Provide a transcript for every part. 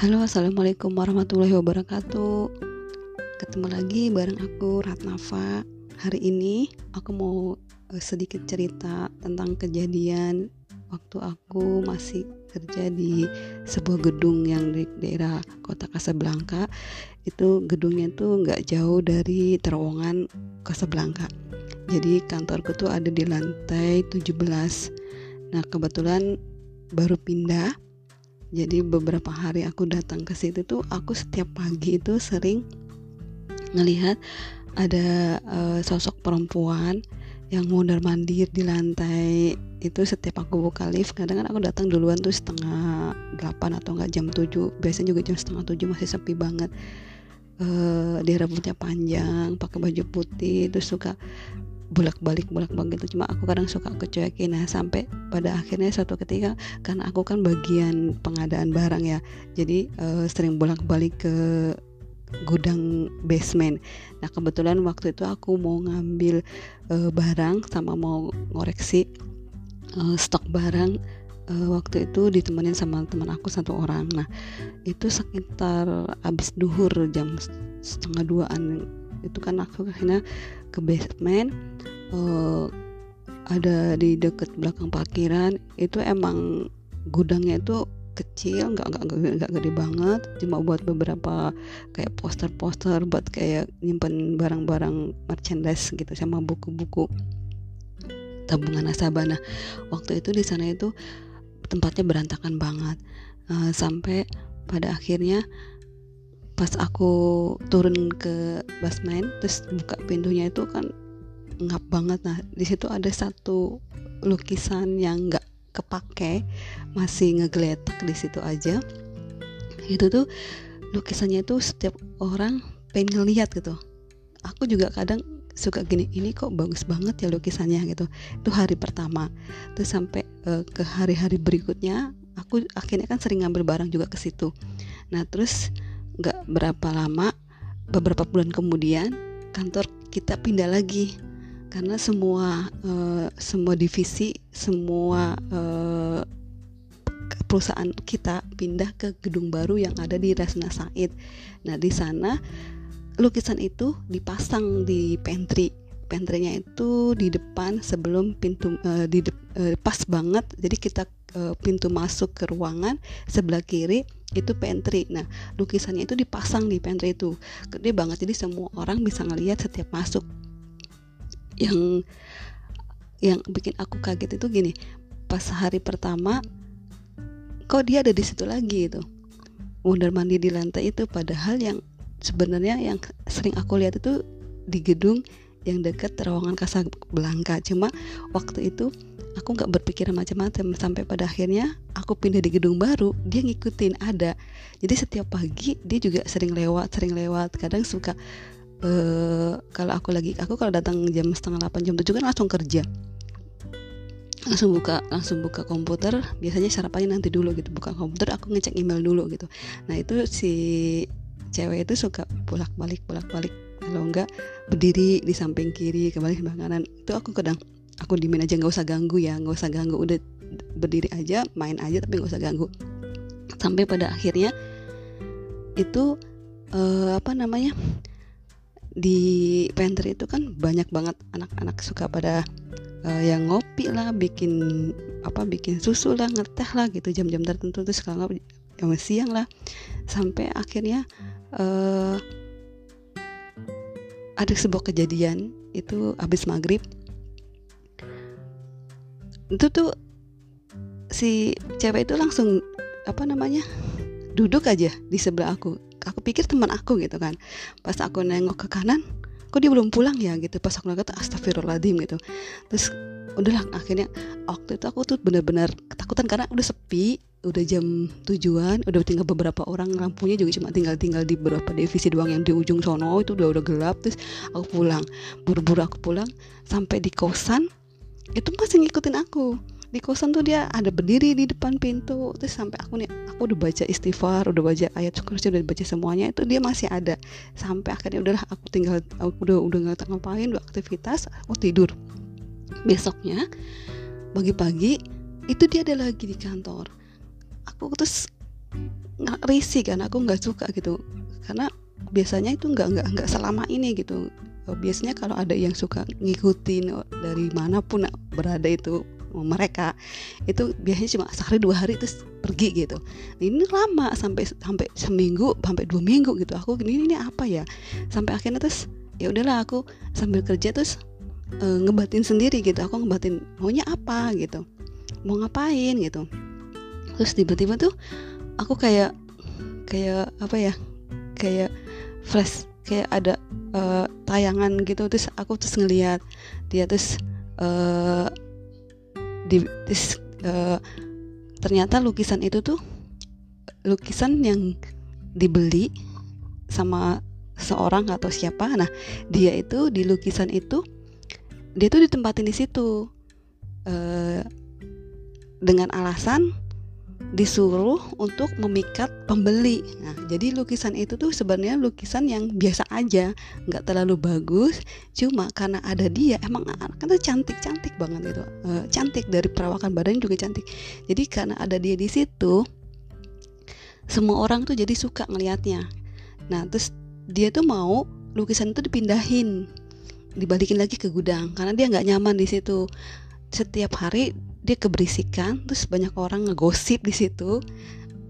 Halo assalamualaikum warahmatullahi wabarakatuh. Ketemu lagi bareng aku Ratnafa Hari ini aku mau uh, sedikit cerita tentang kejadian Waktu aku masih kerja di sebuah gedung yang di daerah kota Casablanca. Itu gedungnya tuh nggak jauh dari terowongan Casablanca. Jadi kantorku tuh ada di lantai 17 Nah kebetulan baru pindah jadi beberapa hari aku datang ke situ tuh aku setiap pagi itu sering ngelihat ada uh, sosok perempuan yang mondar mandir di lantai. Itu setiap aku buka lift kadang kan aku datang duluan tuh setengah delapan atau enggak jam tujuh. Biasanya juga jam setengah tujuh masih sepi banget. Uh, dia rambutnya panjang pakai baju putih terus suka bolak-balik bolak-balik itu cuma aku kadang suka kecuekin. Nah sampai pada akhirnya suatu ketika karena aku kan bagian pengadaan barang ya jadi uh, sering bolak-balik ke gudang basement. Nah kebetulan waktu itu aku mau ngambil uh, barang sama mau ngoreksi uh, stok barang uh, waktu itu ditemenin sama teman aku satu orang. Nah itu sekitar abis duhur jam setengah duaan. Itu kan aku akhirnya ke basement uh, ada di deket belakang parkiran itu emang gudangnya itu kecil nggak nggak nggak gede banget. Cuma buat beberapa kayak poster-poster buat kayak nyimpen barang-barang merchandise gitu sama buku-buku tabungan nasabah. Nah waktu itu di sana itu tempatnya berantakan banget. Uh, sampai pada akhirnya pas aku turun ke basement terus buka pintunya itu kan ngap banget. Nah di situ ada satu lukisan yang nggak kepake masih ngegeletak di situ aja. Itu tuh lukisannya itu setiap orang pengen ngeliat gitu. Aku juga kadang suka gini ini kok bagus banget ya lukisannya gitu. Itu hari pertama. Terus sampai uh, ke hari-hari berikutnya aku akhirnya kan sering ngambil barang juga ke situ. Nah terus nggak berapa lama beberapa bulan kemudian kantor kita pindah lagi karena semua uh, semua divisi semua uh, perusahaan kita pindah ke gedung baru yang ada di Rasna Said. Nah di sana lukisan itu dipasang di pantry. Pantrynya itu di depan sebelum pintu uh, di de, uh, pas banget. Jadi kita uh, pintu masuk ke ruangan sebelah kiri itu pantry. Nah, lukisannya itu dipasang di pantry itu. Gede banget jadi semua orang bisa ngelihat setiap masuk. Yang yang bikin aku kaget itu gini, pas hari pertama kok dia ada di situ lagi itu. Mondar mandi di lantai itu padahal yang sebenarnya yang sering aku lihat itu di gedung yang dekat terowongan Casablanca. Cuma waktu itu aku nggak berpikiran macam-macam. Sampai pada akhirnya aku pindah di gedung baru dia ngikutin ada. Jadi setiap pagi dia juga sering lewat sering lewat. Kadang suka uh, kalau aku lagi aku kalau datang jam setengah delapan jam tujuh kan langsung kerja. Langsung buka langsung buka komputer. Biasanya sarapannya nanti dulu gitu buka komputer aku ngecek email dulu gitu. Nah itu si cewek itu suka bolak balik bolak balik kalau enggak berdiri di samping kiri kembali ke kanan. Itu aku kadang aku dimin aja nggak usah ganggu ya nggak usah ganggu. Udah berdiri aja main aja tapi nggak usah ganggu. Sampai pada akhirnya itu uh, apa namanya di pantry itu kan banyak banget anak-anak suka pada uh, yang ngopi lah bikin apa bikin susu lah ngeteh lah gitu jam-jam tertentu terus kalau nggak jam siang lah. Sampai akhirnya uh, ada sebuah kejadian itu habis maghrib. Itu tuh si cewek itu langsung apa namanya duduk aja di sebelah aku. Aku pikir teman aku gitu kan. Pas aku nengok ke kanan kok dia belum pulang ya gitu. Pas aku nengok astagfirullahaladzim gitu. Terus udahlah akhirnya waktu itu aku tuh benar-benar ketakutan karena udah sepi udah jam tujuan udah tinggal beberapa orang lampunya juga cuma tinggal tinggal di beberapa divisi doang yang di ujung sono itu udah udah gelap terus aku pulang. Buru-buru aku pulang sampai di kosan itu masih ngikutin aku. Di kosan tuh dia ada berdiri di depan pintu terus sampai aku nih aku udah baca istighfar udah baca ayat kursi udah baca semuanya itu dia masih ada. Sampai akhirnya udahlah aku tinggal aku udah udah nggak ngapain udah aktivitas aku tidur. Besoknya pagi-pagi itu dia ada lagi di kantor aku terus risih kan aku nggak suka gitu. Karena biasanya itu nggak nggak nggak selama ini gitu. Biasanya kalau ada yang suka ngikutin dari mana pun berada itu mereka itu biasanya cuma sehari dua hari terus pergi gitu. Ini lama sampai sampai seminggu sampai dua minggu gitu. Aku gini ini apa ya? Sampai akhirnya terus ya udahlah aku sambil kerja terus e, ngebatin sendiri gitu. Aku ngebatin maunya apa gitu. Mau ngapain gitu terus tiba-tiba tuh aku kayak kayak apa ya kayak flash kayak ada uh, tayangan gitu. Terus aku terus ngeliat dia terus uh, di terus, uh, ternyata lukisan itu tuh lukisan yang dibeli sama seorang atau siapa. Nah dia itu di lukisan itu dia tuh ditempatin di situ uh, dengan alasan disuruh untuk memikat pembeli. Nah, jadi lukisan itu tuh sebenarnya lukisan yang biasa aja, nggak terlalu bagus. Cuma karena ada dia, emang kan tuh cantik cantik banget itu, e, cantik dari perawakan badan juga cantik. Jadi karena ada dia di situ, semua orang tuh jadi suka ngelihatnya. Nah, terus dia tuh mau lukisan itu dipindahin, dibalikin lagi ke gudang karena dia nggak nyaman di situ. Setiap hari dia keberisikan terus banyak orang ngegosip di situ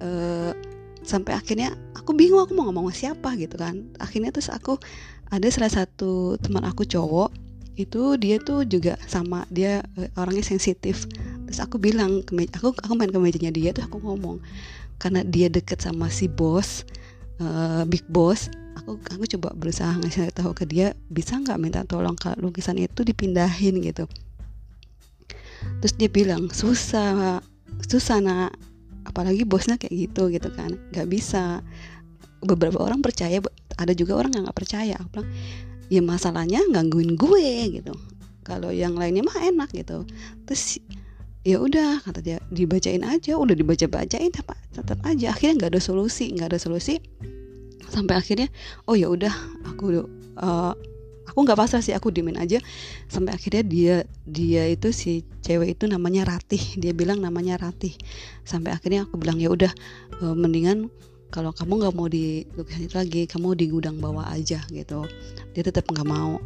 uh, sampai akhirnya aku bingung aku mau ngomong sama siapa gitu kan. Akhirnya terus aku ada salah satu teman aku cowok itu dia tuh juga sama dia uh, orangnya sensitif. Terus aku bilang ke meja, aku aku main ke mejanya dia tuh aku ngomong karena dia deket sama si bos uh, big boss aku aku coba berusaha ngasih tahu ke dia bisa nggak minta tolong kalau lukisan itu dipindahin? gitu terus dia bilang susah susah nak. Apalagi bosnya kayak gitu gitu kan. Nggak bisa. Beberapa orang percaya ada juga orang yang nggak percaya. Aku bilang ya masalahnya gangguin gue gitu. Kalau yang lainnya mah enak gitu. Terus ya udah kata dia. Dibacain aja. Udah dibaca bacain tetap tetap aja. Akhirnya nggak ada solusi nggak ada solusi. Sampai akhirnya oh ya udah aku uh, aku nggak pasrah sih aku dimin aja. Sampai akhirnya dia dia itu si cewek itu namanya Ratih. Dia bilang namanya Ratih. Sampai akhirnya aku bilang ya udah e, mendingan kalau kamu nggak mau di lukisan itu lagi kamu di gudang bawah aja gitu. Dia tetap nggak mau.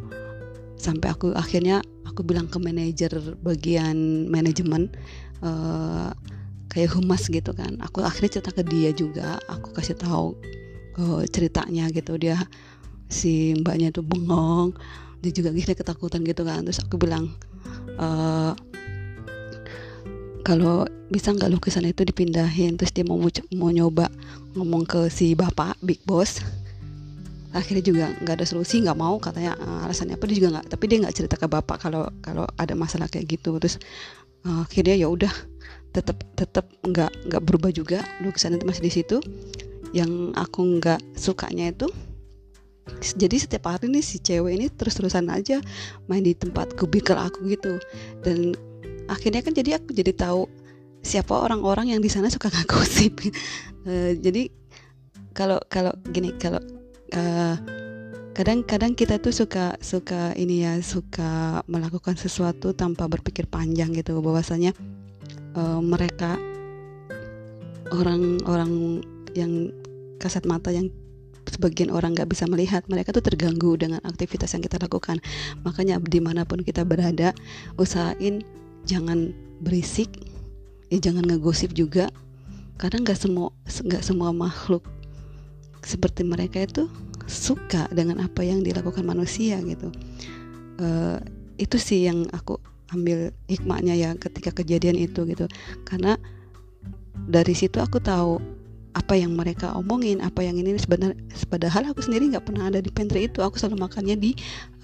Sampai aku akhirnya aku bilang ke manajer bagian manajemen uh, kayak humas gitu kan. Aku akhirnya cerita ke dia juga. Aku kasih tahu uh, ceritanya gitu. Dia si mbaknya tuh bengong dia juga gini ketakutan gitu kan. Terus aku bilang e, kalau bisa nggak lukisan itu dipindahin? Terus dia mau mau nyoba ngomong ke si bapak big boss. Akhirnya juga nggak ada solusi nggak mau katanya uh, alasannya apa? Dia juga nggak tapi dia nggak cerita ke bapak kalau kalau ada masalah kayak gitu. Terus uh, akhirnya ya udah tetap tetap nggak nggak berubah juga. Lukisan itu masih di situ. Yang aku nggak sukanya itu jadi setiap hari nih si cewek ini terus-terusan aja main di tempat kubikel aku gitu. Dan akhirnya kan jadi aku jadi tahu siapa orang-orang yang di sana suka ngagosip uh, jadi kalau kalau gini kalau uh, kadang-kadang kita tuh suka suka ini ya suka melakukan sesuatu tanpa berpikir panjang gitu. Bahwasanya uh, mereka orang-orang yang kasat mata yang sebagian orang nggak bisa melihat mereka tuh terganggu dengan aktivitas yang kita lakukan. Makanya di mana pun kita berada usahain jangan berisik ya jangan ngegosip juga. Karena nggak semua nggak semua makhluk seperti mereka itu suka dengan apa yang dilakukan manusia gitu. Uh, itu sih yang aku ambil hikmahnya ya ketika kejadian itu gitu. Karena dari situ aku tahu apa yang mereka omongin apa yang ini sebenarnya padahal aku sendiri nggak pernah ada di pantry itu. Aku selalu makannya di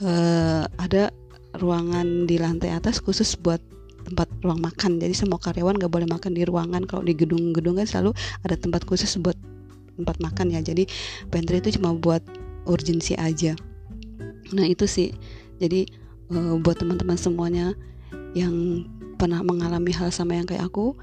uh, ada ruangan di lantai atas khusus buat tempat ruang makan. Jadi semua karyawan nggak boleh makan di ruangan. Kalau di gedung-gedung kan selalu ada tempat khusus buat tempat makan ya. Jadi pantry itu cuma buat urgensi aja. Nah itu sih. Jadi uh, buat teman-teman semuanya yang pernah mengalami hal sama yang kayak aku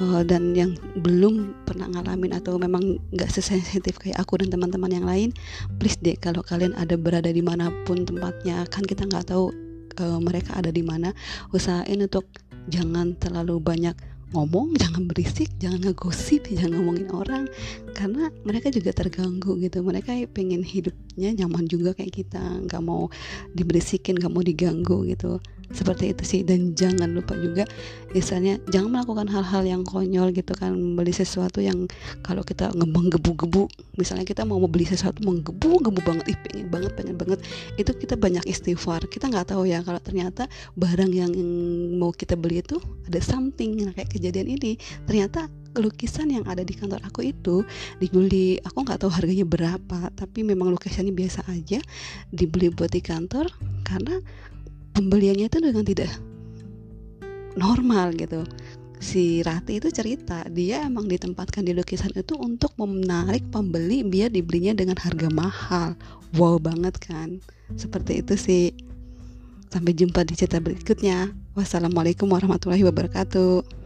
uh, dan yang belum pernah ngalamin atau memang nggak sesensitif kayak aku dan teman-teman yang lain please deh kalau kalian ada berada di mana pun tempatnya kan kita nggak tahu uh, mereka ada di mana usahain untuk jangan terlalu banyak ngomong jangan berisik jangan ngegosip jangan ngomongin orang karena mereka juga terganggu gitu. Mereka pengen hidupnya nyaman juga kayak kita. Nggak mau diberisikin nggak mau diganggu gitu. Seperti itu sih. Dan jangan lupa juga misalnya jangan melakukan hal-hal yang konyol gitu kan. Beli sesuatu yang kalau kita ngebang gebu-gebu misalnya kita mau beli sesuatu menggebu-gebu banget. Ih pengen banget pengen banget. Itu kita banyak istighfar. Kita nggak tahu ya kalau ternyata barang yang mau kita beli itu ada something. Nah, kayak kejadian ini. Ternyata lukisan yang ada di kantor aku itu dibeli. Aku nggak tahu harganya berapa tapi memang lukisannya biasa aja dibeli buat di kantor karena pembeliannya itu dengan tidak normal gitu. Si Rati itu cerita dia emang ditempatkan di lukisan itu untuk menarik pembeli biar dibelinya dengan harga mahal. Wow banget kan? Seperti itu sih. Sampai jumpa di cerita berikutnya. Wassalamualaikum warahmatullahi wabarakatuh